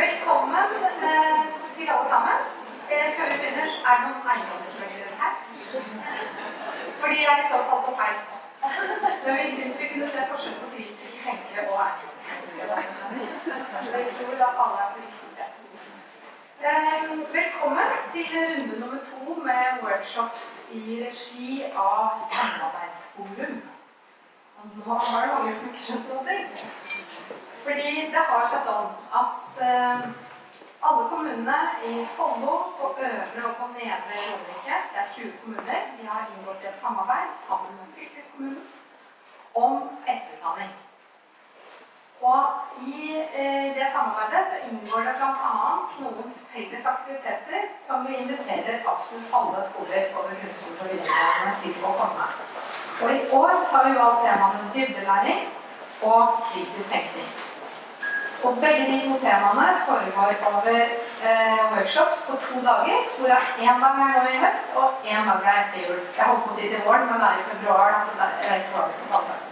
Velkommen til alle sammen. Før vi begynner, er noen eiendomsmeglere her? Fordi jeg er så falt på feil. Men vi syns vi kunne se forskjell på kritiske tenkere og eiendomsmeglere. Jeg tror at alle er politiske. Velkommen til runde nummer to med workshops i regi av Samarbeidsforum. Nå var det mange som ikke skjønte noe. Fordi det har seg sånn at eh, alle kommunene i Follo, på Øvre og på Nedre Romerike, det er 20 kommuner, de har inngått et samarbeid sammen med fylkeskommunen om etterutdanning. Og i eh, det samarbeidet så inngår det bl.a. noen felles aktiviteter som vi inviterer absolutt alle skoler, både grunnskole og videregående, til å komme. Og i år så har vi valgt temaene dybdelæring og kritisk tenkning. Og begge de to temaene foregår over eh, workshops på to dager. Hvorav én dag er nå i høst, og én dag er etter jul. Jeg holdt på å si til våren, men det er i februar. Altså det er, ikke hva vi.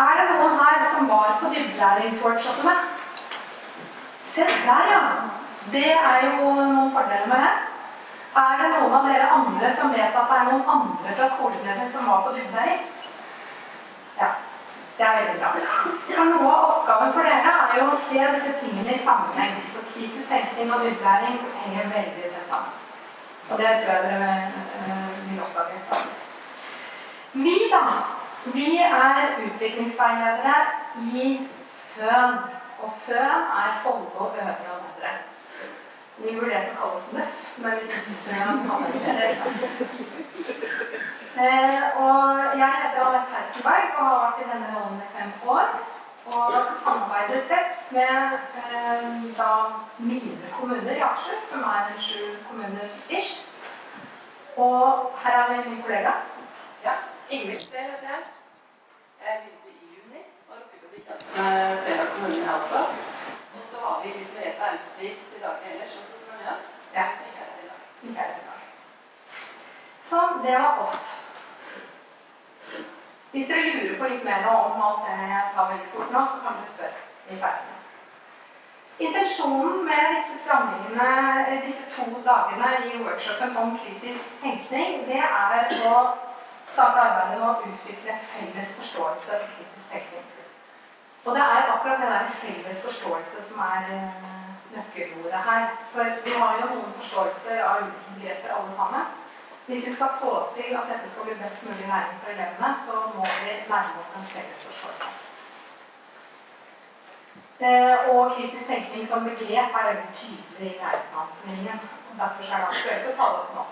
Er det noen her som var på dybdelæringsworkshopene? Se der, ja. Det er jo noen fordeler med det. Er det noen av dere andre som vet at det er noen andre fra skolen deres som var på dybdelæring? Ja. Det er veldig bra. For noe av oppgaven for dere er jo å se disse tingene i sammenheng. Så kritisk tenkning og dybdelæring henger veldig tett sammen. Og det tror jeg dere øh, vil oppdage. Vi, da. Vi er utviklingsveiledere i Føn. Og Føn er Follo, Øvre og Nedre. Vi vurderte å kalle oss NØF, men vi syntes det var Eh, og jeg heter Anette Heitzenberg og har vært i denne rollen i fem år. Og samarbeider tett med eh, da mine kommuner i Akershus, som er sju kommuner ish. Og her er min kollega. Ja, Ingvild Sted heter jeg. Jeg begynte i juni og har rukket å bli kjent med flere av kommunene også. Og så har vi Litt Merete Austvik til ellers også som er med oss. Ja. Er. Så det var oss. Hvis dere lurer på litt mer om alt det jeg sa veldig fort nå, så kan dere spørre i pausen. Intensjonen med disse samlingene, disse to dagene i workshopen om kritisk tenkning, det er å starte arbeidet med å utvikle felles forståelse av kritisk tenkning. Og det er akkurat det der felles forståelse som er eh, nøkkelordet her. For vi har jo noen forståelser av ulike begreper alle sammen. Hvis vi skal få til at dette skal bli best mulig læring for elevene, så må vi nærme oss en felles forståelse. Eh, og kritisk tenkning som begrep er veldig tydelig i læreplanformingen. Derfor er det aktuelt å ta det opp nå.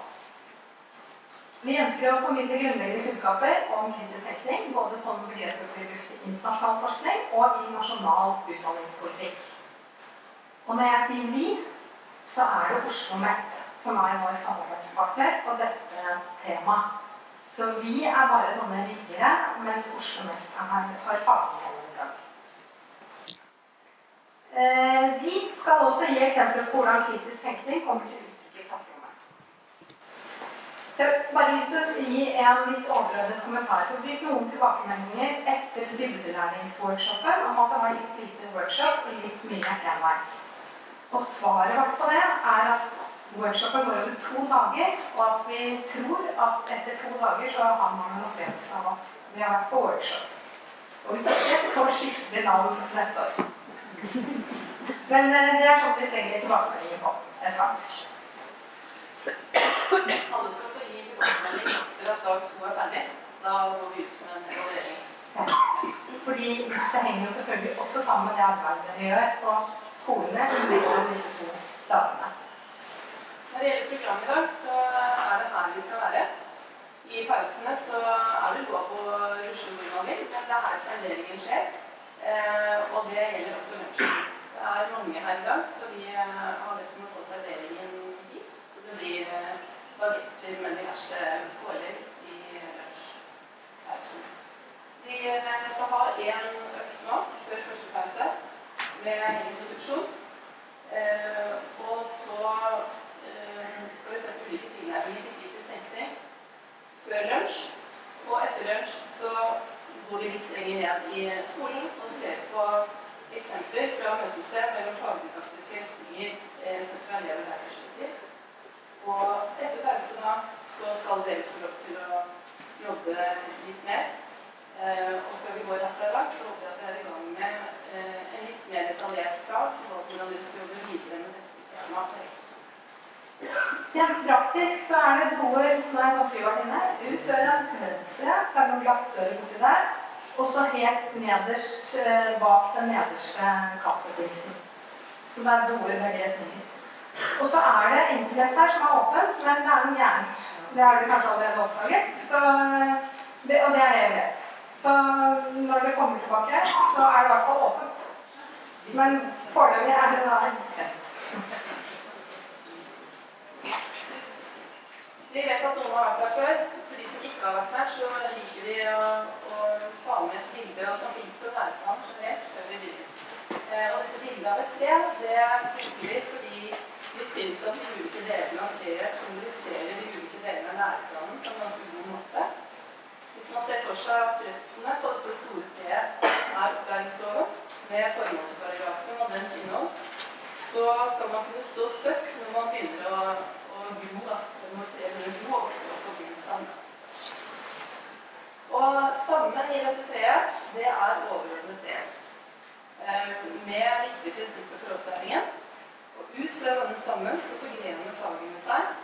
Vi ønsker å formidle grunnleggende kunnskaper om kritisk tenkning, både som begrepet blir brukt i internasjonal forskning og i nasjonal utdanningspolitikk. Og når jeg sier vi, så er det Oslo OsloMet som er vår samarbeidspartner på dette temaet. Så vi er bare sånne riggere, mens Oslo OsloMet har fagmiljøoppdrag. Eh, de skal også gi eksempler på hvordan kritisk tenkning kommer til uttrykk. Jeg har bare lyst til å gi en litt overordnet kommentar. For vi fikk noen tilbakemeldinger etter dybdelæringsworkshopen om at det var litt lite workshop og litt mye enveis. Og svaret vårt på det er at workshopen går over to dager, og at vi tror at etter to dager så har man en opplevelse av at vi har vært på workshop. Og hvis ikke, så skifter vi navn neste år. Men eh, det er sånn vi trenger tilbakemeldinger på etter hvert. Alle skal få gi tilbakemelding etter at dag to er ferdig. Da går vi ut med en evaluering. Ja. Fordi det henger jo selvfølgelig også sammen med det arbeidet vi gjør på skolene mellom disse to dagene. Når det gjelder programmet i dag, så er det her vi skal være. I pausene så er det lov å rusle hvor man vil, men det er her serveringen skjer. Eh, og det gjelder også lunsjen. Det er mange her i dag, så vi eh, har bedt om å få serveringen hit. Så det blir eh, bagetter med diverse pålegg. Vi eh, skal ha én økt nå før første pause med introduksjon. Eh, og så eh, skal vi se på ulike tilnærminger til kritisk tenkning før lunsj. Og etter lunsj så går vi litt lenger ned i skolen og ser på eksempler fra møtested mellom fagdidaktiske retninger eh, sett fra elever og lærerperspektiv. Og etter pausen da så skal dere få lov til å jobbe litt mer. Eh, og før vi går herfra i dag, så håper jeg at vi er i gang med eh, en litt mer detaljert plan for hvordan vi skal jobbe videre med dette temaet. Rent praktisk så er det doer når jeg går flyvertinne. Ut døra til venstre, så er det noen glassdører borti der. Og så helt nederst eh, bak den nederste kaffedingsen. Så det er doer begge retninger. Og så er det enkelhet her som er åpent, men det er noe gærent. Det har du kanskje allerede oppdaget. Og det er det jeg vet. Så når dere kommer tilbake, så er det i hvert fall åpent. Men foreløpig er det da. Vi vet at noen har vært der før. For de som ikke har vært der, så liker vi å, å ta med et bilde og snakke litt om læreplanen generelt før vi begynner. Eh, og dette bildet av et tre, det bruker vi fordi vi syns at de ulike delene av treet symboliserer de ulike delene av læreplanen på en ganske god måte. Hvis man ser for seg at røttene på dette store treet er opplæringsloven med formålsparagrafen og dens innhold, så skal man kunne stå støtt når man begynner å, å gro. da, å gro og vokse opp og bli en stamme. Og stammen i dette treet, det er overordnet tre. Eh, med viktige prinsipper for opplæringen. Og ut fra denne stammen så forgrener fagene seg.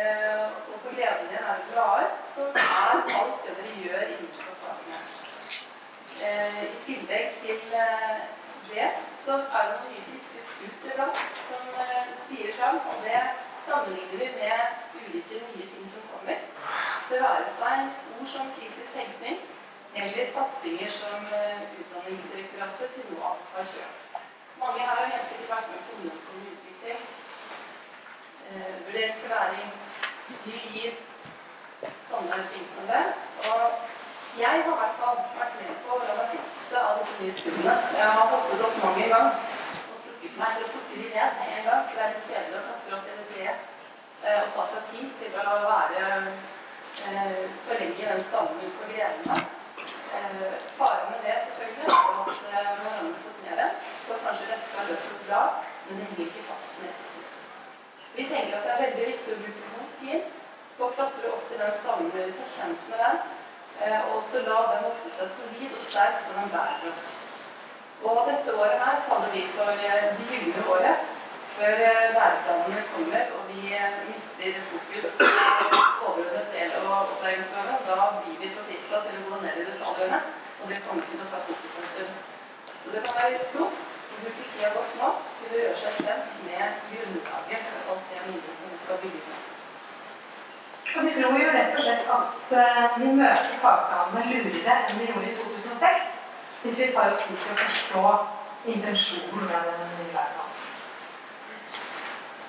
Eh, og for gleden din er det blader, så er alt det dere gjør innenfor fagene. Eh, I tillegg til eh, det så er det noen nye friske iblant som eh, spirer fram. Og det sammenligner vi med ulike nye ting som kommer. Det være seg ord som kritisk tenkning eller satsinger som eh, Utdanningsdirektoratet til nå har kjørt. Mange her har hentet vært med på ungdomsskole utvikling, eh, vurdering for læring, ny gir sånne ting som det. Og jeg har i hvert fall vært med på å fikse av disse nye skuddene. Jeg har hoppet opp mange ganger gang og strukket meg til å plukke de ned med en gang. Det er litt kjedelig å klatre opp et treet eh, og ta seg tid til å være eh, forlenge den stammen ut på grenene. Eh, faren med det selvfølgelig er at eh, man rammer ned den, så kanskje resten har løst et bra men det henger ikke fast med resten. Vi tenker at det er veldig viktig å bruke tid på å klatre opp til den stammen, gjøre seg kjent med den, eh, og også la den vokse seg solid og sterk så den bærer oss. Og dette året her kaller vi for eh, det gylne året, før værplanene kommer og vi eh, mister fokus på overordnet del av opplæringsloven. Da blir vi forplikta til å gå ned i detaljene, og det kommer til å ta fokus en stund. Så det kan være klokt å bruke tida godt nå til å gjøre seg kjent med grunnlaget for alt det nye som skal bygges ned. Og vi tror jo rett og slett at eh, vi møter fagplanene lurere enn vi gjorde i 2006, hvis vi tar oss tid til å forstå intensjonen med den nye læreplanen.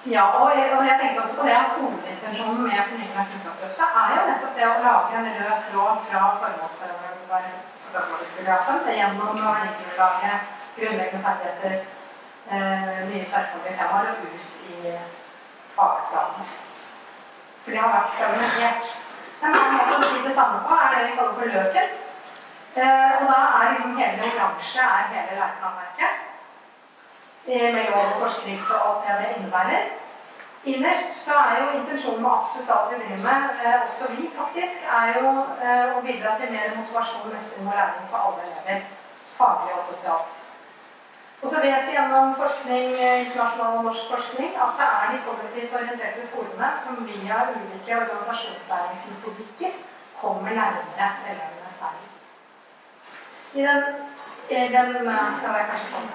Ja, og jeg, og jeg tenkte også på det at hovedintensjonen med fornyingen av Kunnskapsløftet er jo nettopp det å lage en rød tråd fra formålsparagrafen gjennom lage grunnleggende ferdigheter, eh, nye tverrfaglige temaer og ut i fagplanene. For det har vært fragmentert. En annen måte å si det samme på er det vi kaller for løken. Eh, og da er liksom hele oransje er hele læreplanverket. Eh, med lov og forskrift og alt det det innebærer. Innerst så er jo intensjonen med absolutt alt vi driver med, eh, også vi faktisk, er jo eh, å bidra til mer motivasjon, mestring og læring for alle elever. Faglig og sosialt. Og så vet vi gjennom forskning, eh, internasjonal og norsk forskning at det er de kollektivt orienterte skolene som via ulike organisasjonslæringsmetodikker kommer nærmere elevenes læring. I den, i den eh, er kanskje sånn.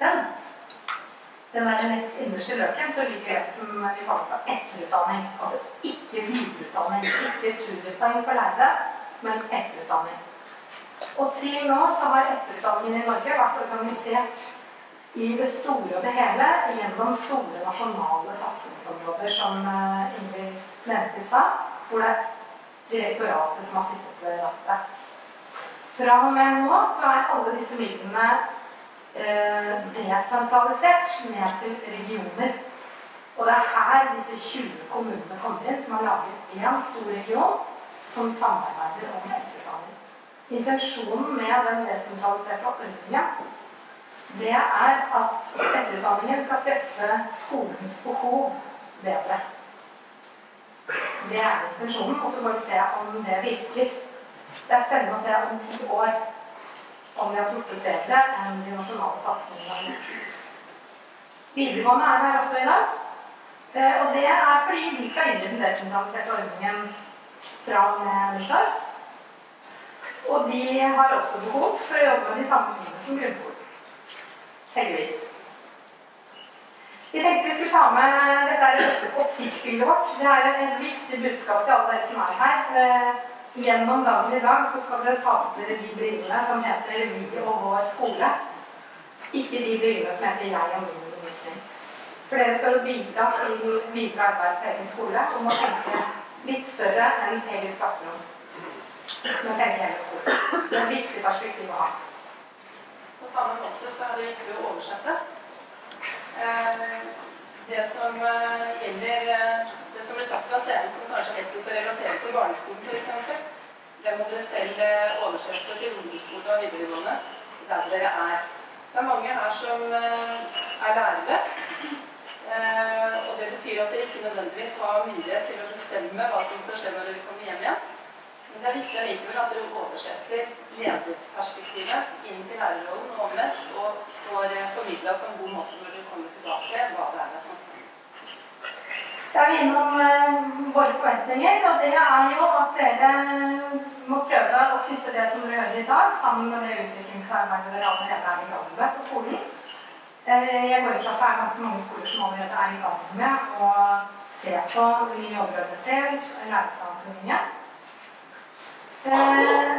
Den. Den der nest innerste løken så ligger det som vi kaller for etterutdanning. Altså ikke videreutdanning, ikke studiepoeng for lærere, men etterutdanning. Og til nå så har etterutdanningen i Norge vært organisert i det store og det hele gjennom store nasjonale satsingsområder, som eh, Ingrid nevnte i stad, hvor det er direktoratet som har sittet ved rattet. Fra og med nå så er alle disse midlene eh, desentralisert ned til regioner. Og det er her disse 20 kommunene kommer inn, som har laget én stor region som samarbeider om etterutdanning. Intensjonen med den desentraliserte ordningen det er at etterutdanningen skal treffe skolens behov bedre. Det er intensjonen, og så får vi se om det virker. Det er spennende å se om ti år om vi har truffet bedre enn de nasjonale satsingene. Videregående er her også i dag. Eh, og det er fordi de skal inn i den desentraliserte ordningen fra og med nyttår. Og de har også behov for å jobbe med de samme tingene som grunnskolen. Heldigvis. Vi tenkte vi skulle ta med dette er på optikkbildet vårt. Det er et viktig budskap til alle dere som er her. Eh, gjennom dagen i dag så skal dere ta på dere de brillene som heter 'Vi og vår skole'. Ikke de brillene som heter 'Jeg og min undervisning'. For dere skal jo bidra til videre arbeid på egen skole og må tenke litt større enn eget klasserom. Det er et viktig perspektiv å ha. På samme måte så er det viktig å oversette. Eh, det som eh, gjelder eh, det som ble sagt fra scenen som kanskje lettest å relatere til barneskolen f.eks., det må dere selv oversette til ungdomsskolen og videregående der dere er. Det er mange her som er lærere. Og det betyr at dere ikke nødvendigvis har myndighet til å bestemme hva som skal skje når dere kommer hjem igjen. Men det er viktig allikevel at dere oversetter lederperspektivet inn til lærerrollen og omvendt, og får formidla på en god måte når dere kommer tilbake hva det er det er snakk om. Da er vi innom eh, våre forventninger, og det er jo at dere må prøve å knytte det som dere hører i dag, sammen med det utviklingsarbeidet dere allerede er i gang med på skolen. Uh, jeg går ut fra at det er ganske mange skoler som allerede er i gang med å se på ny overordnet til læreplanformingen. Eh,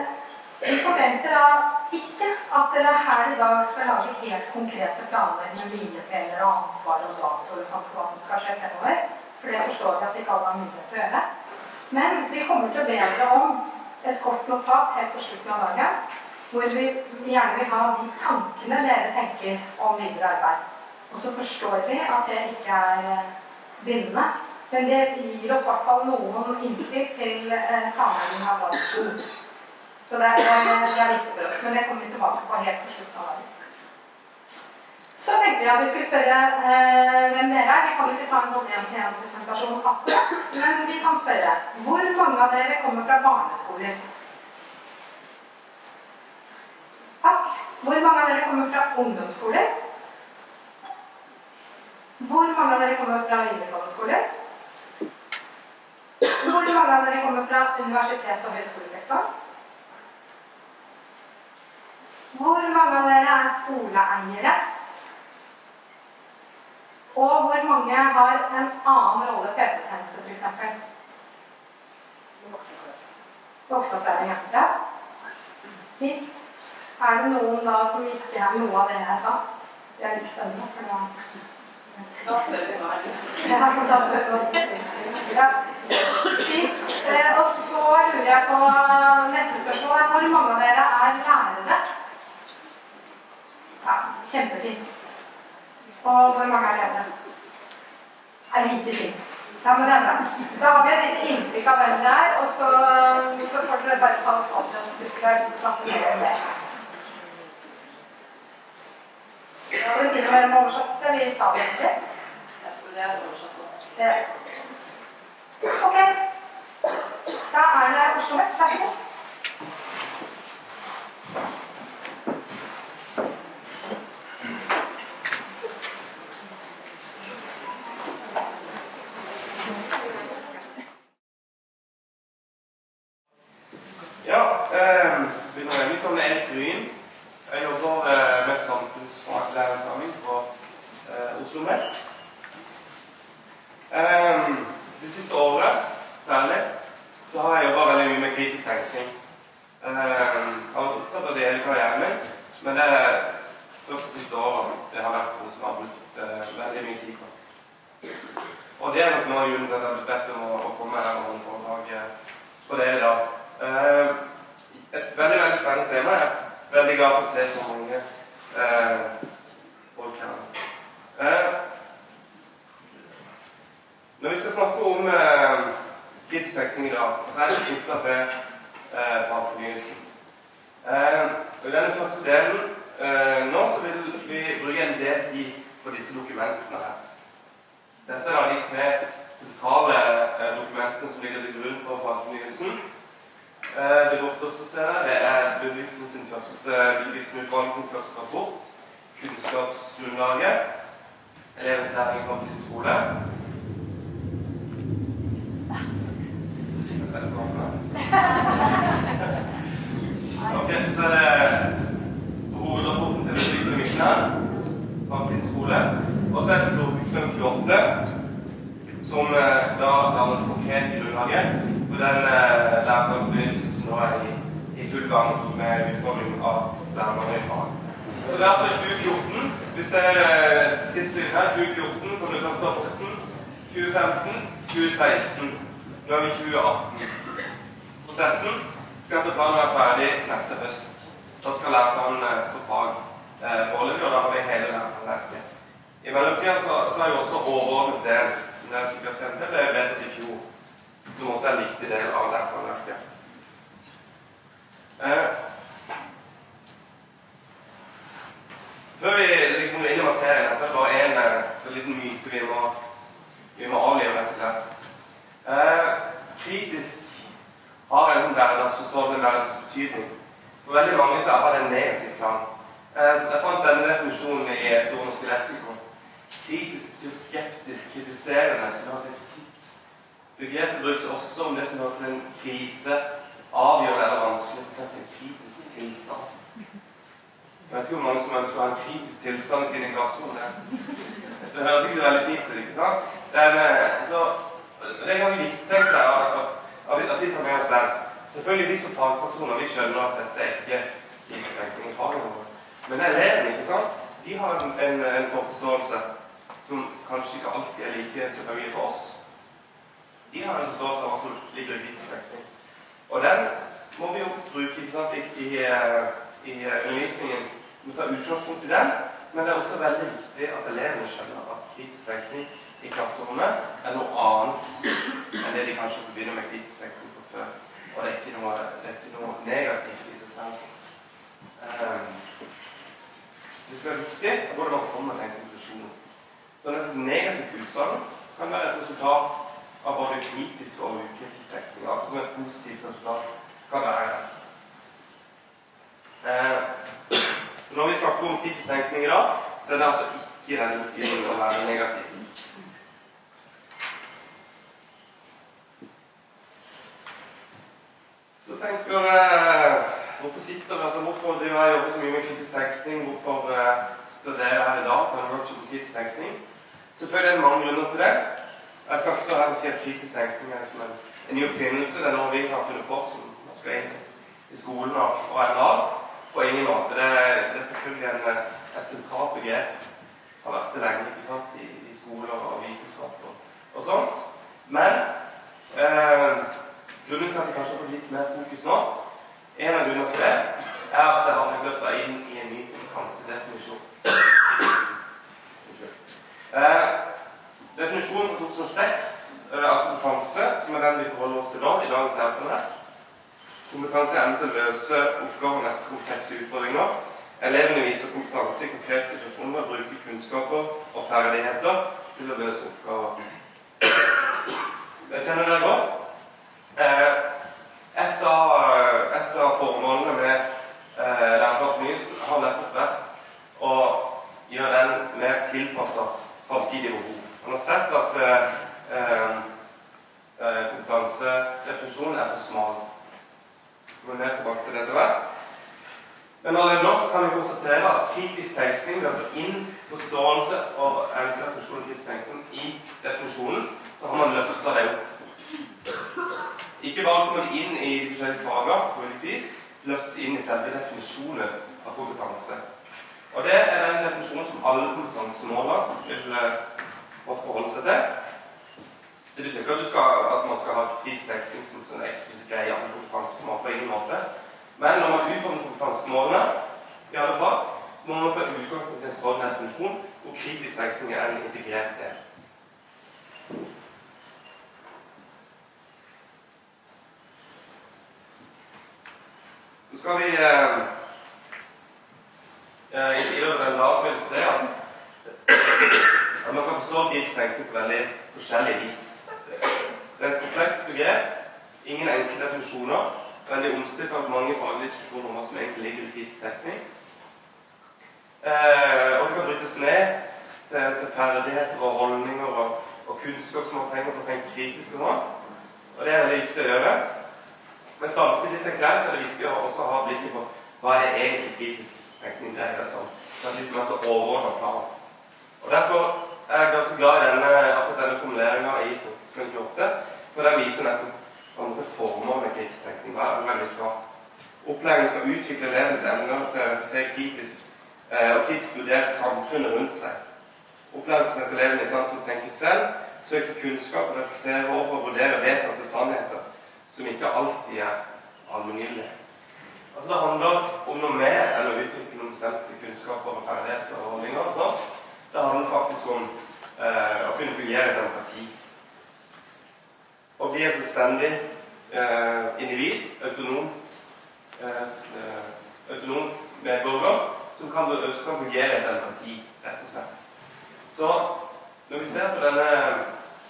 vi forventer da ikke at dere her i dag skal lage helt konkrete planer med milepæler og ansvar og datoer og sånt for hva som skal skje fremover. For det forstår vi at ikke alle har mulighet til å gjøre. Men vi kommer til å be dere om et kort notat helt på slutten av dagen, hvor vi gjerne vil ha de tankene dere tenker om videre arbeid. Og så forstår vi at det ikke er bindende. Men det gir oss i hvert fall noen innspill til eh, planlegging av dag to. Så det er, det er, viktig for oss. Men det kommer vi tilbake på helt på slutten av dagen. Så tenkte vi at vi skulle spørre eh, hvem dere er. Vi kan ikke ta en sånn én-til-én-presentasjon akkurat, men vi kan spørre hvor mange av dere kommer fra barneskoler? Takk. Hvor mange av dere kommer fra ungdomsskoler? Hvor mange av dere kommer fra videregående skoler? Hvor mange av dere kommer fra universitet- og høyskolesektoren? Hvor mange av dere er skoleeiere? Og hvor mange har en annen rolle, PP-tjeneste f.eks.? Voksenopplæring, ja. Fint. Er det noen da som ikke er noe av det jeg sa? Det er litt spennende. for. Da spør vi snart. Ja, da spør vi ja. Eh, og så lurer jeg på neste spørsmål. Hvor mange av dere er lærere? Ja, kjempefint. Og hvor mange er lærere? Er like fint. Ja, men det er bra. Da har vi et lite inntrykk av hvem det er, og så, får dere bare ta opp og snakke mer om det. Skal vi si noe om oversettelse? Vi sa det ikke. Det er oversatt. Det. Ok. Da er det Oslo Met. Vær så god. Ja, eh, så begynner jeg. Mitt navn er Erik Ryen. Jeg jobber eh, med samfunnsfaglærerutdanning på eh, Oslo Met. Eh, det siste året særlig så har jeg jobba veldig mye med kritisk tenkning. Eh, jeg har vært opptatt av det hele karrieren min, men det er først de siste årene det har vært noe som har brukt eh, veldig mye tid på. Og det er nok noe av grunnen til at jeg har blitt bedt om å, å komme her og holde foredrag eh, på det i dag. Eh, et veldig veldig spennende tema. Jeg er veldig glad for å se så mange eh, folk her. Eh, når vi skal snakke om eh, kritisk tenkning i dag, Og så er det knytta til eh, fagfornyelsen. Eh, og I denne første delen eh, nå så vil vi bruke en del tid på disse dokumentene her. Dette er da de tre sentrale eh, dokumentene som ligger til grunn for fagfornyelsen. Eh, det borteste ser jeg, det er Ludvigsen sin første, Ludvigsen-utvalget sin første rapport. Kunnskapsgrunnlaget. Elevens læring i framtidens skole. Ok, så er det hovedrapporten til Ludvigsen Vikna, framtidens skole. Og så er det Stortingsmelding 28, som eh, da danner konkret grunnlaget for den eh, lærerbevegelsen som nå er i, gang med utforming av fag. Så det er altså i 2014. Vi ser tidslinjen her. 2014 på den første rapporten. 2015, 2016. Nå er vi 2018. Prosessen skal etter planen være ferdig neste høst. Da skal læreplanen få for fag foreløpig, foreligge, og da har vi hele læreplanverket. I mellomtida så, så er jo også overordnet del, som dere sikkert det er vedtatt i fjor. Som også er en viktig del av læreplanverket. Eh, Før vi liksom går inn i materien, så er det bare en, eh, en liten myte vi må, vi må avlive. Eh, kritisk har en sånn hverdagsforståelse, en hverdagsbetydning. For veldig mange så er det en negativ plan. Eh, jeg fant denne definisjonen i Store norske leksikon. Kritisk betyr skeptisk, kritiserende, som har. Begrepet brukes også om det som hører til en krise, avgjørende eller vanskelig, f.eks. en kritisk tilstand. Jeg vet ikke hvor mange som ønsker å ha en kritisk tilstand i sine klasserom. Det høres ikke veldig fint ut, ikke sant? Men, eh, så, det er ganske viktig at, vi tar med oss den. Selvfølgelig vi som fagpersoner vi skjønner at dette er ikke innskrenkning i fagene. Men elevene, ikke sant? de har en, en, en forståelse som kanskje ikke alltid er like selvfølgelig for oss. De har en forståelse av hva som ligger i innskrenkning. Og den må vi jo bruke ikke sant, i, i, i undervisningen vi tar utgangspunkt i den, men det er også veldig viktig at elevene skjønner at kritisk tenkning i klasserommet er noe annet enn det de kanskje forbinder med kritisk tenkning fra før. Og det er ikke noe, er ikke noe negativt i seg selv. Um, det skal være viktig at både man kommer til en konklusjon. Sånn at negativt utsagn kan være et resultat av både kritisk og ukritisk tenkning. Altså som et positivt resultat kan være. Uh, når vi snakker om kritisk tenkning i dag, så er det altså ikke den betydningen å være negativ. Så tenker jeg Hvorfor sitter altså hvorfor driver jeg jobber så mye med kritisk tenkning? Hvorfor eh, studerer dere her i dag på en workshop om kritisk tenkning? Selvfølgelig er det mange grunner til det. Jeg skal ikke stå her og si at kritisk tenkning er liksom en, en ny oppfinnelse. Det er noe vi har funnet på som man skal inn i skolen og, og mat. På ingen måte. Det det er selvfølgelig en, et sentralt begrep. Har vært det lenge ikke sant? I, i skoler og vitenskap og, og sånt. Men eh, grunnen til at vi kanskje har fått litt mer fokus nå, en av grunnene til det, er at det har blitt løfta inn i en ny kompetansedefinisjon. Eh, definisjonen fra 2006 av kompetanse, som er den vi forholder oss til nå, i dagens læreplan, Kompetanse er evne til å løse oppgaver og mest komplekse utfordringer. Elevene viser kompetanse i konkrete situasjoner og bruker kunnskaper og ferdigheter til å løse oppgaver. Det kjenner dere godt. Et av, et av formålene med eh, lærerfornyelsen har nettopp vært å gjøre den mer tilpassa framtidige behov. Man har sett at eh, kompetansedefinisjonen er for smal kommer mer tilbake til det etter hvert. Men allerede nå kan vi konstatere at kritisk tenkning løper inn forståelse og eventuell funksjon av kritisk tenkning i definisjonen. Så har man løfta det opp. Ikke bare kommer det inn i forskjellige fager, på ulikt vis, løftes inn i selve definisjonen av kompetanse. Og det er den definisjonen som alle kompetansemåler vil måtte forholde seg til. Det betyr ikke at, skal, at man skal ha kritisk som en eksplisitt greie av kompetansemål på ingen måte. Men når man utformer kompetansemålene, i alle fall, så må man ta utgangspunkt i en sånn definisjon hvor kritisk tenkning er en integrert del. Så skal vi eh, eh, i løpet av en vil se at, at man kan forstå kritisk tenkning på veldig forskjellig vis. Det er et komplekst begrep. Ingen enkle definisjoner. Veldig omstridt av mange faglige diskusjoner om hva som egentlig ligger i kritisk tekning. Eh, og det kan brytes ned til, til ferdigheter og holdninger og, og kunnskap som man trenger å tenke kritisk. og sånn. Og det er veldig viktig å gjøre. Men samtidig tenker jeg, så er det viktig å også ha blikket på hva er det egentlig kritisk tenkning dreier seg om. Det er litt mer så overordnet plan. Og Derfor er ganske glad i denne, akkurat denne formuleringa i Stortingsmelding 28, for den viser nettopp andre former med kritisk tenkning hva er det vi skal. Opplæringen skal utvikle elevens evner til, til kritisk eh, og kritisk vurdere samfunnet rundt seg. Opplæringen skal sette elevene i stand til å tenke selv, søke kunnskap og reflektere over og vurdere vedtatte sannheter som ikke alltid er allmenngyldige. Altså Det handler om noe mer enn å utvikle noen bestemte kunnskaper og ferdigheter og holdninger. og sånn. Det handler faktisk om eh, å kunne fungere i demokrati. Å bli et selvstendig eh, individ, autonom, eh, eh autonom medborger, som kan, kan fungere i demokrati, rett og slett. Så når vi ser på denne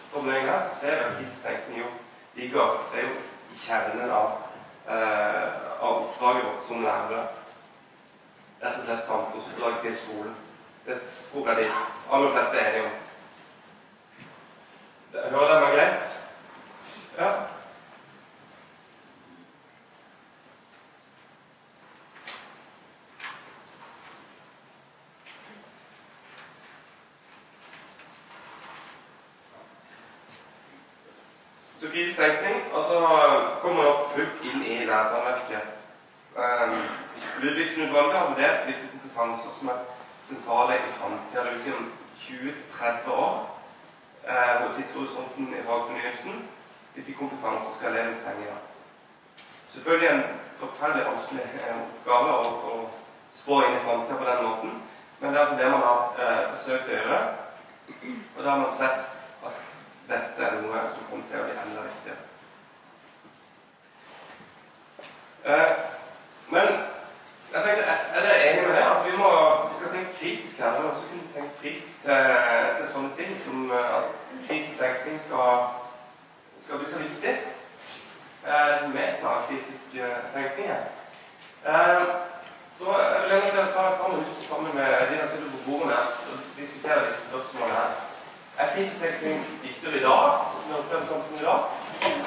formuleringen her, så ser vi at tidstenkning jo ligger Det er jo i kjernen av, eh, av oppdraget vårt som lærere. Rett og slett samfunnsoppdraget til skolen. Det tror jeg de aller fleste er enige om. Hører dere meg greit? Ja? Så kritisk tenkning altså, kommer nå fullt inn i lærerverket. Um, Ludvigsen-utvalget har vurdert hvilke kompetanser som er sentrale i framtida, dvs. Si om 20-30 år. eh, hvor tidshorisonten i fagfornyelsen hvilken kompetanse skal elevene trenge? Selvfølgelig en forferdelig vanskelig uh, oppgave å spå inn i framtida på den måten, men det er altså det man har eh, forsøkt å gjøre. Og da har man sett at dette er noe som kommer til å bli enda viktigere. Eh, men jeg tenkte, er dere enige med det? Altså, vi, må, vi skal tenke kritisk her, men også kunne tenke kritisk til, til sånne ting som eh, at kritisk tenkning skal, skal bli så viktig. Eh, Metakritisk tenkning her. Eh, så jeg vil gjerne ta et par minutter sammen med de som sitter på bordene og diskutere disse spørsmålene her. Er kritisk viktigere i dag, som vi opplever samfunnet i dag?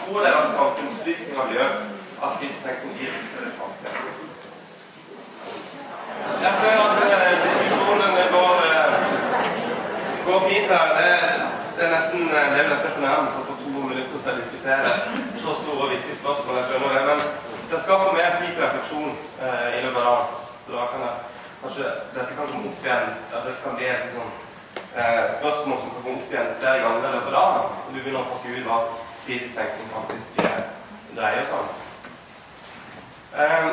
Tror dere at samfunnsutviklinga gjør at kritisk blir viktigere i framtida? Jeg ser at uh, diskusjonen går, Det, er nesten det er nesten fornærmelse å få to minutter til å diskutere så store og viktige spørsmål. jeg skjønner det, Men det skal få mer tid til refleksjon eh, i løpet av dagen. Så da kan det, kanskje, dette kan komme opp igjen. det kan bli et sånn eh, spørsmål som kan komme opp igjen flere ganger i løpet av dagen. Og du begynner å pakke ut hva kritisk tenkning faktisk eh, dreier seg om. Eh,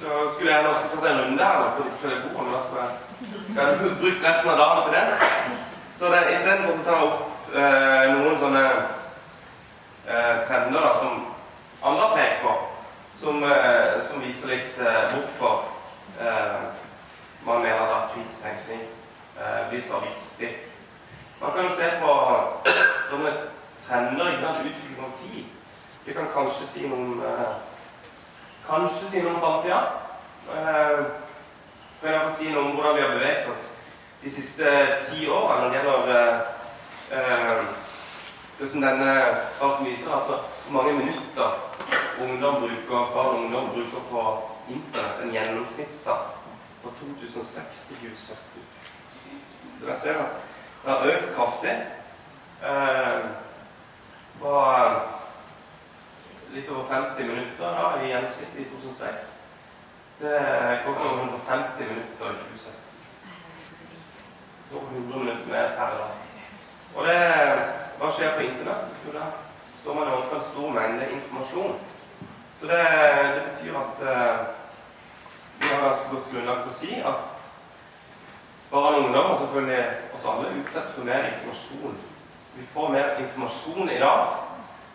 så skulle jeg også tatt en runde her på de forskjellige bordene. Jeg du brukt resten av dagen til det. Så istedenfor å ta opp eh, noen sånne eh, trender da, som andre har pekt på, som, eh, som viser litt eh, hvorfor man mener at kritisk tenkning eh, blir så viktig. Man kan jo se på sånne trender i utvikling av tid. Vi kan kanskje si noe om eh, Kanskje si noe om framtida. Eh, kan jeg få si noe om hvordan vi har beveget oss de siste ti årene når det gjelder eh, eh, hvordan denne saken viser, altså hvor mange minutter ungdom bruker, barn og ungdom bruker på Internett, en gjennomsnittsdag fra 2006 til 2017. Det verste er at det har økt kraftig. Eh, fra litt over 50 minutter da, i gjennomsnitt i 2006 til godt over 150 minutter i 2017 på 100 minutter mer per dag. Og det, hva skjer på Internett? Jo, da står man overfor en stor mengde informasjon. Så det, det betyr at eh, vi har ganske godt grunnlag for å si at barn og ungdom, og selvfølgelig oss alle, utsettes for mer informasjon. Vi får mer informasjon i dag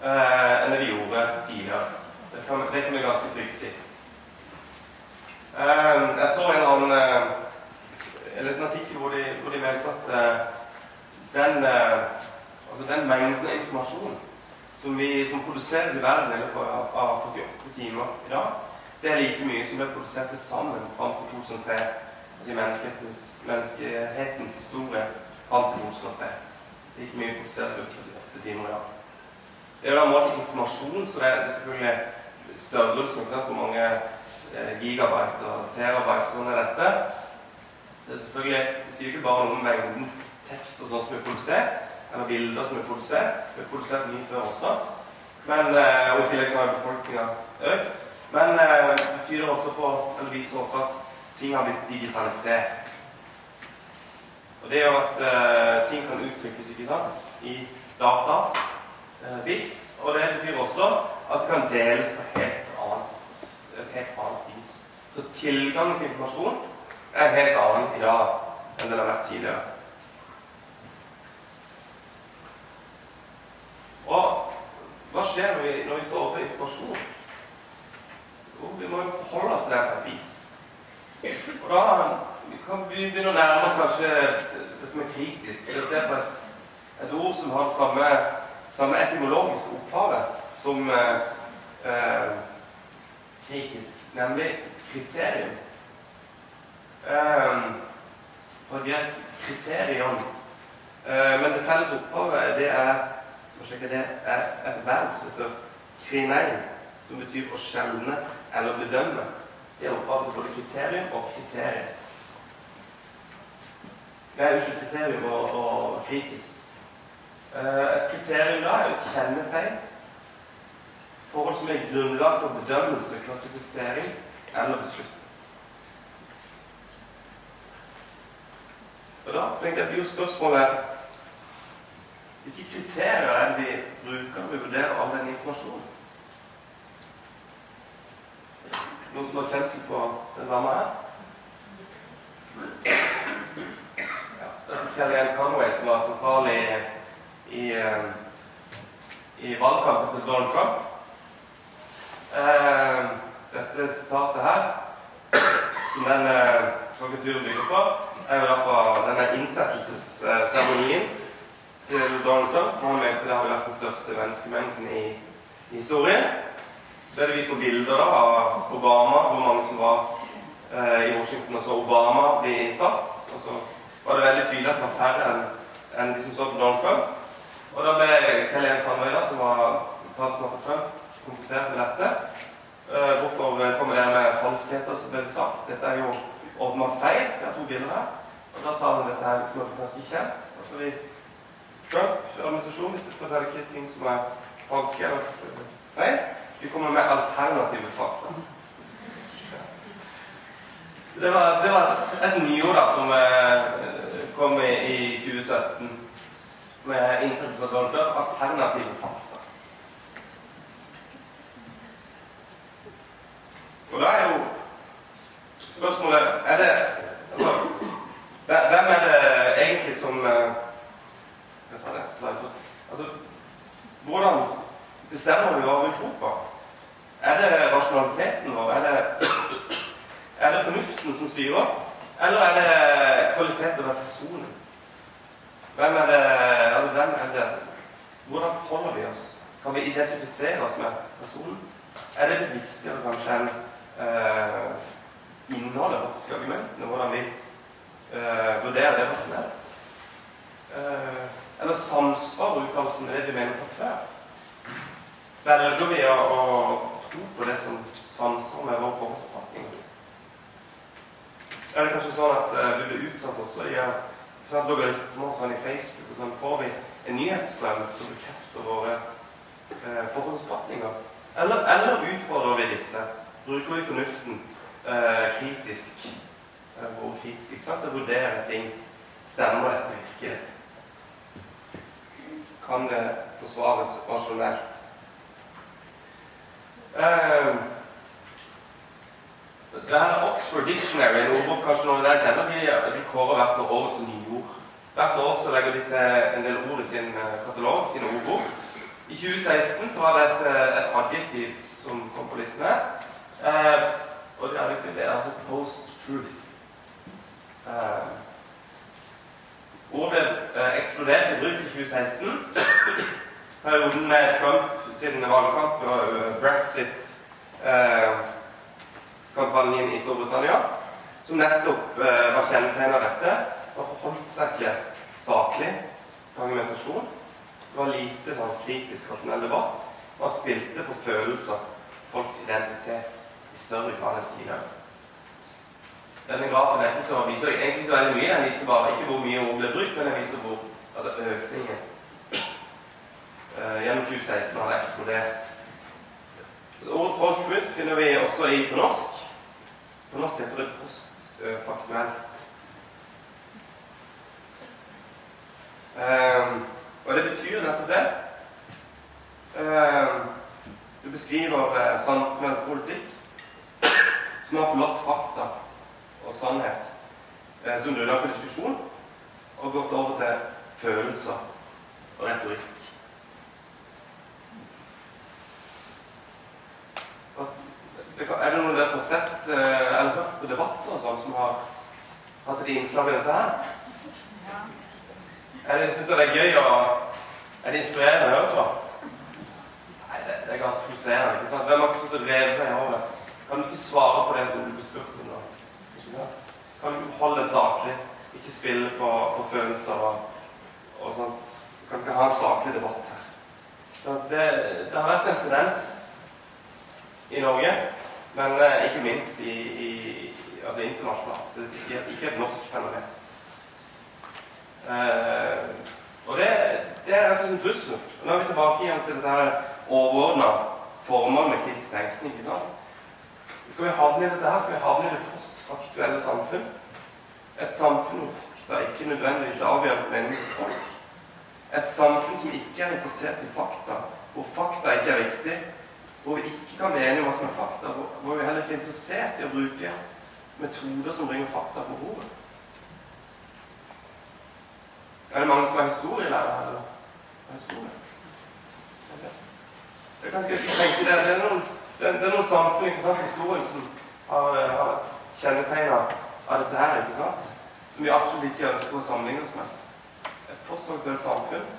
eh, enn det vi gjorde tidligere. Det kan, det kan vi ganske trygt si. Eh, jeg så en eller annen eh, jeg leste en sånn artikkel hvor de, hvor de mente at eh, den, eh, altså den mengden informasjon som vi som produseres i verden i løpet av 48 timer i dag, det er like mye som ble produsert til sammen fram til 2003. Altså i menneskehetens, menneskehetens historie fram til 2003. Like mye produsert i 48 timer i dag. Det er jo da målt i informasjon, så det er selvfølgelig størrelsen på hvor mange eh, gigabyte og terabyte sånn er dette. Det er selvfølgelig, det sier ikke bare noe om mengden tekst og sånn som er produsert, eller bilder som er produsert. Det er produsert mye før også. Men, eh, og I tillegg så har befolkninga økt. Men eh, det betyr også på, eller viser også at ting har blitt digitalisert. Og Det gjør at uh, ting kan uttrykkes ikke sant, i data, uh, bits. Og det betyr også at det kan deles på helt annet, et helt annet vis. Så tilgangen til informasjon er en helt annen i dag enn den har vært tidligere. Og hva skjer når vi, når vi står overfor informasjon? Jo, vi må jo forholde oss til den på et vis. Og da kan vi begynne å nærme oss kanskje dette med kritisk. Vi ser på et, et ord som har det samme, samme etymologiske opphavet som eh, eh, kritisk, nemlig kriterium. Eh, på gresk kriterion. Eh, men det felles opphavet det er det er et verb som heter krinein, som betyr å skjelne eller bedømme. Det er opphavet til både kriterium og kriterium. Det er unnskyld, kriterium og, og kritisk. Eh, et kriterium da er jo et kjennetegn. Forhold som er grunnlag for bedømmelse, klassifisering eller beslutning. Og da tenkte jeg blir jo spørsmålet hvilke kriterier er det vi bruker når vi vurderer all den informasjonen? Noen som har kjensel på den varma her? Ja, det er Kellyanne Conway som var sentral i, i, eh, i valgkampen til Donald Trump. Eh, dette sitatet her, som den eh, bygger på, er jo da fra denne innsettelsesseremonien til Donald Trump. Han mente det hadde vært den største menneskemengden i, i historien. Så er det vist noen bilder da, av Obama, hvor mange som var eh, i Washington og så Obama bli innsatt. Og så var det veldig tydelig at det var færre enn en de som så på Donald Trump. Og da ble Kellyanne Conway, som var talsmann for Trump, konfrontert med dette. Eh, hvorfor kommer dere med falskheter, som ble det sagt. Dette er jo åpenbart feil. Vi har to bilder her. Og da sa han dette her som er ganske kjent. Altså vi Trump-administrasjonen ikke forteller ikke ting som er falske eller feil. Vi kommer med alternative fakta. Det var, det var et, nyord da, som eh, kom i, i 2017 med innsettelse av Donald. Alternative fakta. Og da er jo spørsmålet er det, altså, Hvem er det egentlig som eh, altså, Hvordan bestemmer vi hva vi tror på? Er det rasjonaliteten vår? Er det, er det fornuften som styrer? Eller er det kvaliteten ved personen? Hvem er det, altså, hvem er det Hvordan holder vi oss? Kan vi identifisere oss med personen? Er det viktigere kanskje enn eh, innholdet faktisk argumentene? Hvordan vi eh, vurderer det rasjonelt? Eh, eller samsvarer uttalelsen med det vi mener fra før? Velger vi å, å tro på det som samsvarer med vår forhåndsoppfatning? Er det kanskje sånn at eh, vi blir utsatt også i sånn logaritmer sånn i Facebook og sånn, får vi en nyhetsstrøm som bekrefter våre eh, forhåndsoppfatninger? Eller, eller utfordrer vi disse? Bruker vi fornuften eh, kritisk? Hvor kritisk, ikke sant? Jeg vurderer ting. Stemmer dette virkelig? Kan det forsvares rasjonelt? Eh, det her Oxford Dictionary, en ordbok kanskje noen der kjenner, de, de kårer hvert år årets nyord. Hvert år så legger de til en del ord i sin eh, katalog, sin ordbok. I 2016 så var det et, eh, et adjektiv som kom på listen her. Eh, og det er egentlig er altså post-truth. Eh, ordet eh, eksploderte i bruk i 2016. Perioden med Trump siden valgkamp og brexit eh, kampanjen i Storbritannia, som nettopp eh, var kjennetegnet av dette. var forholdt seg ikke saklig til argumentasjon. Det var lite sånn kritisk rasjonell debatt. Man spilte på følelser, folks identitet, i større grad enn tidligere. Denne grafen dette som viser egentlig ikke veldig mye. Den viser bare ikke hvor mye ord ble brukt, men den viser hvor altså økningen uh, gjennom 2016 har eksplodert. Så ordet post-truth finner vi også i på norsk. På norsk heter det postfaktuelt. Um, og det betyr nettopp det. Um, du beskriver uh, sånn politikk som har forlatt fakta og sannhet uh, som grunnlag for diskusjon, og gått over til følelser og retorikk. Er det noen av dere som har sett uh, eller hørt på debatter og sånn, som har hatt et innslag i dette her? Jeg syns det er gøy å Er det inspirerende å høre på? Nei, det, det er ganske frustrerende. ikke sant? Hvem har ikke sittet og revet seg i håret? Kan du ikke svare på det som du blir spurt om? nå? Kan du holde saklig? Ikke spille på, på følelser og, og sånt. Du ikke ha en saklig debatt her. Det, det har vært en tendens i Norge, men eh, ikke minst i, i altså internasjonalt. Det er ikke, et norsk fenomen. Eh, og det, det er altså en trussel. Nå er vi tilbake igjen til det overordna formålet med kritisk tenkning. ikke sant? Skal vi havne i dette her, skal vi havne i det postfaktuelle samfunn. Et samfunn hvor fakta ikke nødvendigvis er avgjørende mening for folk. Et samfunn som ikke er interessert i fakta, hvor fakta ikke er viktig, hvor vi ikke kan om hva som er fakta, hvor, vi heller ikke er interessert i å bruke metoder som bringer fakta på bordet. Er det mange som er historielærere her? eller? Er historie? Det er ganske tenke det. Det er noen, det det er noen samfunn ikke sant, historien som har, eh, har vært kjennetegna av dette her, ikke sant? som vi absolutt ikke ønsker å sammenligne oss med. Et postfaktuelt samfunn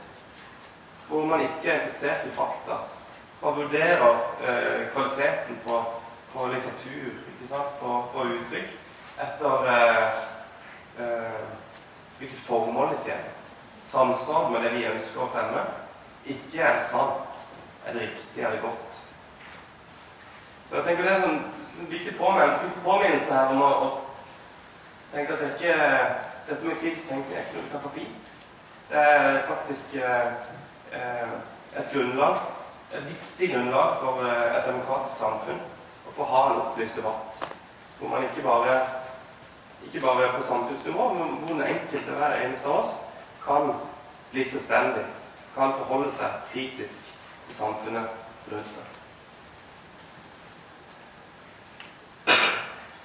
hvor man ikke er interessert i fakta. Man vurderer eh, kvaliteten på, på, litteratur, ikke sant? På, på uttrykk, etter eh, eh, hvilket formål det tjener samsvar med det vi ønsker å fremme, ikke er sant, er det riktig, er det godt. Så jeg tenker Det er en viktig påminnelse her om å, tenke at det ikke, dette med kritisk tenkning er ikke noe fint. Det er faktisk eh, et grunnlag, et viktig grunnlag for eh, et demokratisk samfunn å få ha en opplyst debatt. Hvor man ikke bare, ikke bare på samfunnsnivå, men hvor den enkelte hver eneste av oss kan bli selvstendig, kan forholde seg kritisk til samfunnet rundt seg.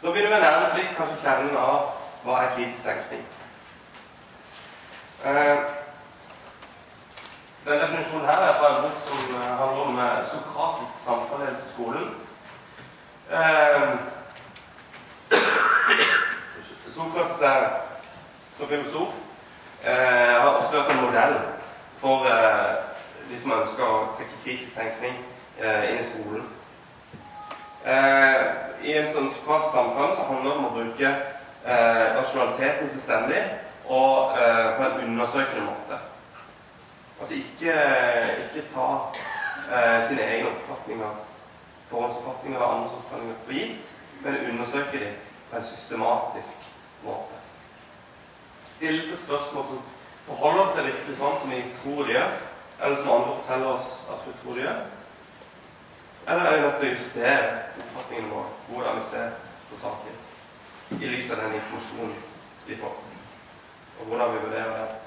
Nå begynner vi nærmest litt kanskje kjernen av hva er kritisk tenkning. Eh, denne definisjonen her er fra en bok som eh, handler om eh, sokratisk samtale i skolen. Eh, Sokrates er som filosof eh, har ofte vært en modell for eh, de som ønsker å trekke kritisk tenkning eh, i skolen. Eh, I en sånn sokratisk samtale så handler det om å bruke eh, rasjonaliteten selvstendig og eh, på en undersøkende måte. Altså ikke, ikke ta sine egne oppfatninger, forhåndsoppfatninger og andres oppfatninger for gitt, men undersøke dem på en systematisk måte stille seg spørsmål som forholder seg virkelig sånn som vi tror de gjør, eller som andre forteller oss at vi tror de gjør? Eller er vi nødt til å justere oppfatningen vår, hvordan vi ser på saken, i lys av den informasjonen vi får, og hvordan vi vurderer det?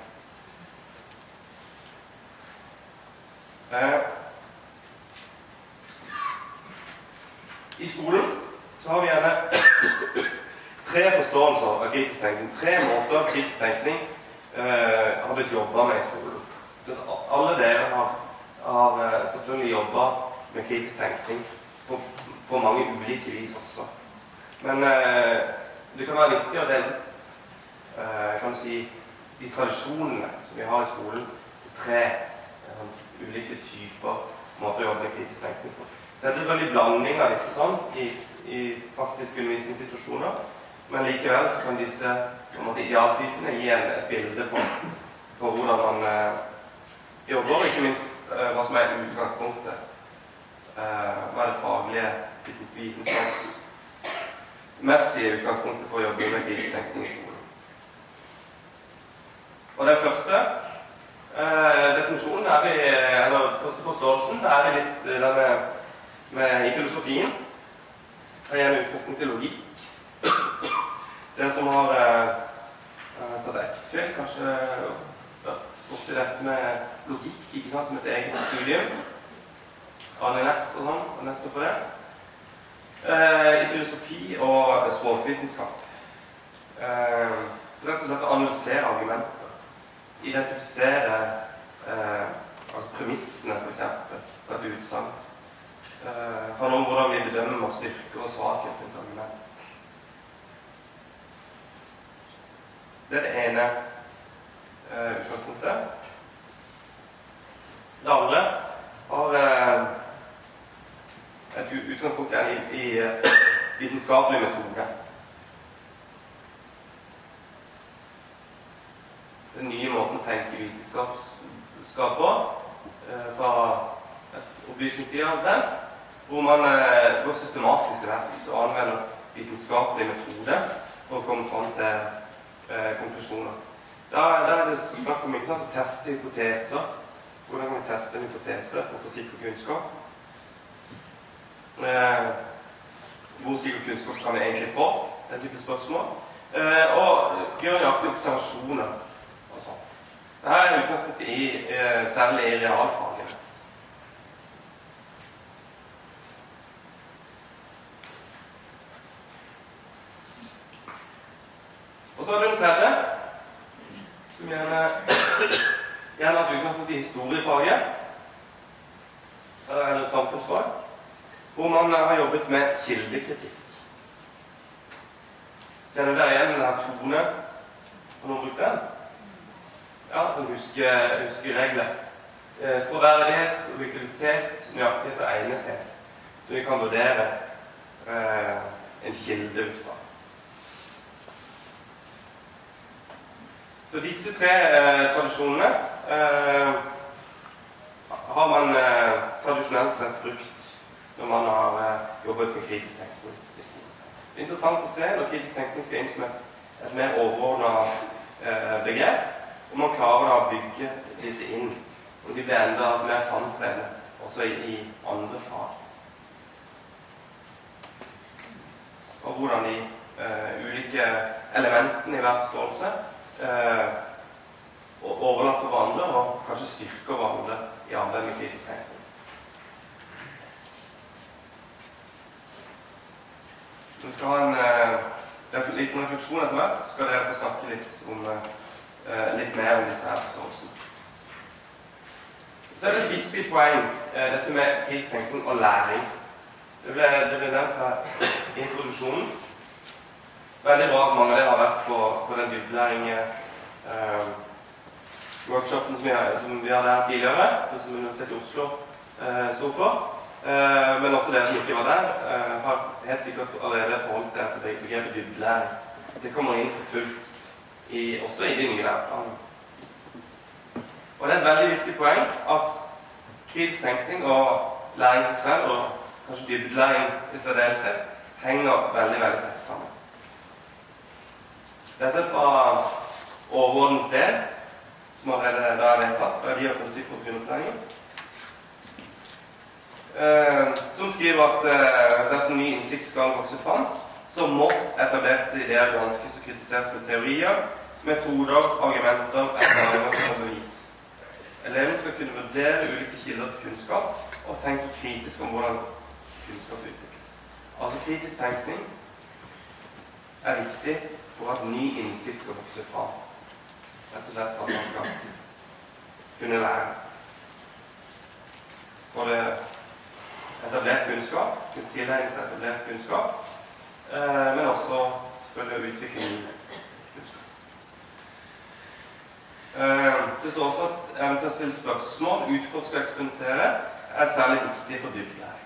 Eh, I skolen så har vi gjerne tre forståelser av kritisk tenkning. Tre måter kritisk tenkning eh, har blitt jobba med i skolen. Alle dere har, har eh, selvfølgelig jobba med kritisk tenkning på, på, mange ulike vis også. Men eh, det kan være viktig å dele eh, kan du si, de tradisjonene som vi har i skolen, tre eh, ulike typer måter å jobbe med kritisk tenkning på. Det er selvfølgelig blanding av disse sånn i, i faktiske undervisningssituasjoner. Men likevel så kan disse måte, idealtypene gi en, et bilde på, på hvordan man eh, jobber, og ikke minst eh, hva som er utgangspunktet. Eh, det faglige, vitenskapsmessige utgangspunktet for å jobbe med krisetenkning i skolen. Og den første eh, definisjonen er vi, eller første forståelsen er vi litt eh, den med, med, i filosofien. Det er utgangspunkt til logikk. Den som har tatt X-fil, kanskje vært borti dette med logikk ikke sant, som et eget studium. Næss og sånn, og neste for det. Eh, I filosofi og språkvitenskap. Eh, rett og slett å analysere argumenter. Identifisere eh, altså premissene, f.eks., for et utsagn. Eh, handler om hvordan vi bedømmer styrke og svakhet til et argument. Det er det ene eh, utgangspunktet. Det andre har eh, et utgangspunkt i, i eh, vitenskapelig metode. Den nye måten å tenke vitenskap på eh, fra opplysningstida hvor man eh, går systematisk til verks og anvender vitenskapelig metode for å komme fram til eh, konklusjoner. Da, da, er det snakk om ikke sant, å teste hypoteser. Hvordan kan vi teste en hypotese å få sikker kunnskap? Eh, hvor sikker kunnskap kan vi egentlig få? Den type spørsmål. Eh, og gjør nøyaktige observasjoner. og sånt. Dette er utgangspunktet i, eh, særlig i realfagene. Og så er det den tredje, som gjerne gjerne hatt utgangspunkt i historiefaget, eller samfunnsfag, hvor man har jobbet med kildekritikk. Kjenner dere igjen denne tone? Har noen brukt den? Ja, sånn huske, regler. Eh, troverdighet, objektivitet, nøyaktighet og egnethet. Så vi kan vurdere eh, en kilde ut fra. Så disse tre eh, tradisjonene eh, har man eh, tradisjonelt sett brukt når man har eh, jobbet med kritisk tenkning i skolen. Det er interessant å se når kritisk tenkning skal inn som et, mer overordna eh, begrep, og man klarer da å bygge disse inn. Og de blir enda mer framtredende også i, andre fag. Og hvordan de eh, ulike elementene i hver forståelse eh, overlapper hverandre og kanskje styrker hverandre i arbeidet med kritisk tenkning. Vi skal ha en eh, liten refleksjon etter hvert. Så skal dere få snakke litt, om, eh, litt mer om disse her forståelsene. Så er det et viktig poeng, eh, dette med kritisk og læring. Det ble, det ble nevnt her i introduksjonen. Veldig bra at mange av dere har vært på, på den dybdelæring eh, som som vi hadde her tidligere, som Universitetet i Oslo eh, sto for. Eh, men også dere som ikke var der, eh, har helt sikkert allerede forhold til at begrepet dybdelære. det kommer inn for fullt også i de nye læreplanene. Og det er et veldig viktig poeng at kritisk tenkning og læring seg selv, og kanskje dybdelæring i særdeleshet, henger veldig veldig tett sammen. Dette er fra overordnet del, som allerede er vedtatt, verdi og prinsipp for grunnopplæringen. Eh, som skriver at eh, dersom ny innsikt skal vokse fram, så må etablerte ideer granskes og kritiseres med teorier, metoder, argumenter, erfaringer og bevis. Eleven skal kunne vurdere ulike kilder til kunnskap og tenke kritisk om hvordan kunnskap utvikles. Altså kritisk tenkning er viktig for at ny innsikt skal vokse fram. Rett og slett for at man skal kunne lære. Både etablert kunnskap, tilegne seg etablert kunnskap, eh, men også spørre utvikle ny kunnskap. Eh, det står også at evnen til å stille spørsmål, utforske og eksperimentere er særlig viktig for dybdelæring.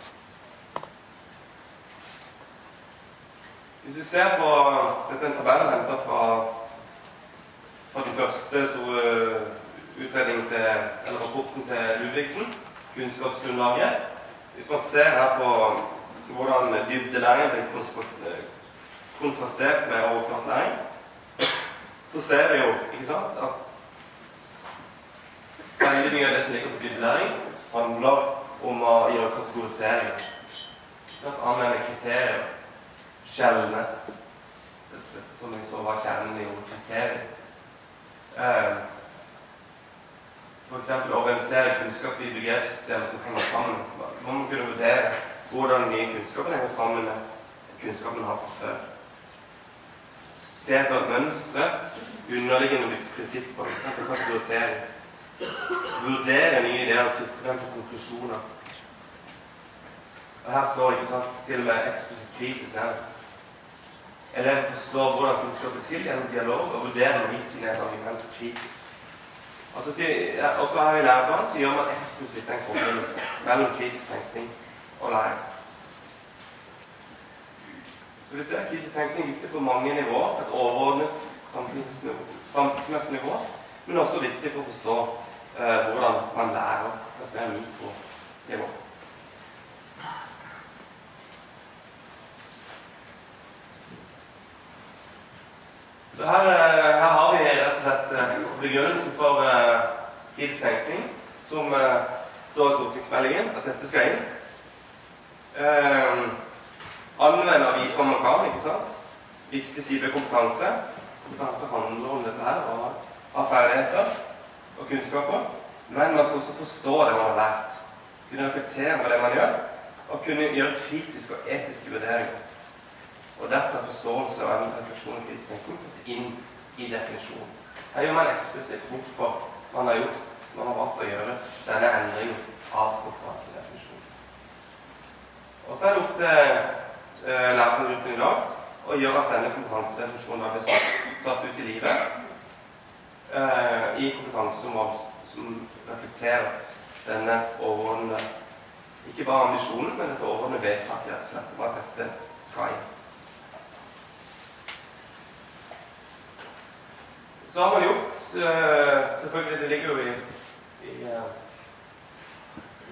Hvis vi ser på Dette er en tabell henta fra, fra den første store utredningen til, eller rapporten til Ludvigsen, 'Kunnskapsgrunnlaget'. Hvis man ser her på hvordan dybdelæring blir kontrastert med overflatelæring, så ser vi jo ikke sant, at veldig mye av det som ligger på dybdelæring, handler om å gjøre kategorisering. Anvende kriterier. Skjelne. Som vi så var kjernen i ordet kriterier. Eh, F.eks. organisere kunnskap i begrepssystemer som henger sammen. Man må kunne vurdere hvordan den nye kunnskapen henger sammen med kunnskapen har fra før. Se etter mønstre, underliggende prinsipper, f.eks. kategorisering. Vurdere nye ideer og knytte dem konklusjoner. Og Her står ikke sant, til og med eksplisitt kritisk her. Eleven forstår hvordan kunnskap er til gjennom dialog og vurderer hvilken er argument kritisk. Altså til, ja, også her i læreplanen så gjør man eksplisitt den koblingen mellom kritisk tenkning og læring. Så vi ser kritisk tenkning viktig på mange nivåer. Et overordnet samfunnsmessig nivå, men også viktig for å forstå eh, hvordan man lærer. Dette er mikronivå. Så her, eh, her, har vi og slett eh, begrunnelsen for uh, kritisk tenkning, som uh, står i stortingsmeldingen, at dette skal inn. Uh, anvende og vise hva man kan, ikke sant? Viktig side ved kompetanse. Kompetanse handler om dette her, og ha ferdigheter og kunnskaper. Men man skal også forstå det man har lært. Kunne reflektere over det man gjør, og kunne gjøre kritiske og etiske vurderinger. Og derfor er forståelse og refleksjon og kritisk tenkning inn i definisjonen. Her gjør man eksplisitt hvorfor man har gjort man har valgt å gjøre denne endringen av konkurransedefinisjonen. Og så er det opp til eh, lærergruppen i dag å gjøre at denne kompetansedefinisjonen blir satt, satt ut i livet eh, i kompetansemål som reflekterer denne overordnede ikke bare ambisjonen, men dette overordnede vedtaket at dette skal inn. Så har man gjort uh, Selvfølgelig, det ligger jo i, i, uh,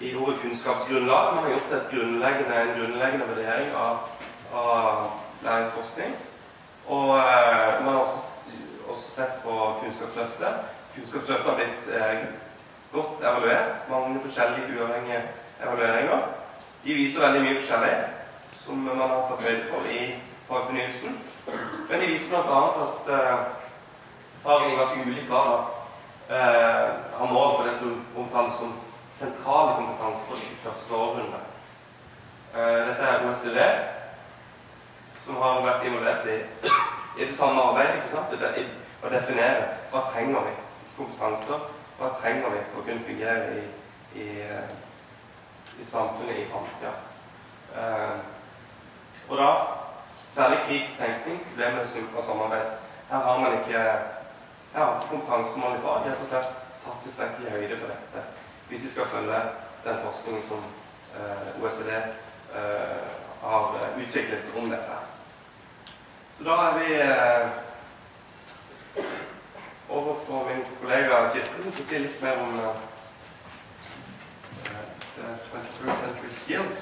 i ordet kunnskapsgrunnlag. Man har gjort et grunnleggende, en grunnleggende vurdering av, av læringsforskning. Og uh, man har også, også, sett på Kunnskapsløftet. Kunnskapsløftet har blitt godt evaluert. Mange forskjellige uavhengige evalueringer. De viser veldig mye forskjellig som man har tatt høyde for i fagfornyelsen. Men de viser bl.a. at fagene i ganske ulik grad eh, har mål for det som omtales som sentrale kompetanser i første århundre. Eh, dette er OECD, som har vært involvert i, i det samme arbeidet. ikke sant? Det, å definere hva trenger vi kompetanser, hva trenger vi for å kunne fungere i, i, eh, i samfunnet i framtida. Eh, og da særlig kritisk tenkning, det med og samarbeid. Her har man ikke ja, kompetansemål i fag rett og slett faktisk tatt i høyde for dette hvis vi skal følge den forskningen som eh, OECD eh, har utviklet om dette. Så da er vi eh, over på min kollega Kirsten, som skal si litt mer om uh, the 21st century skills.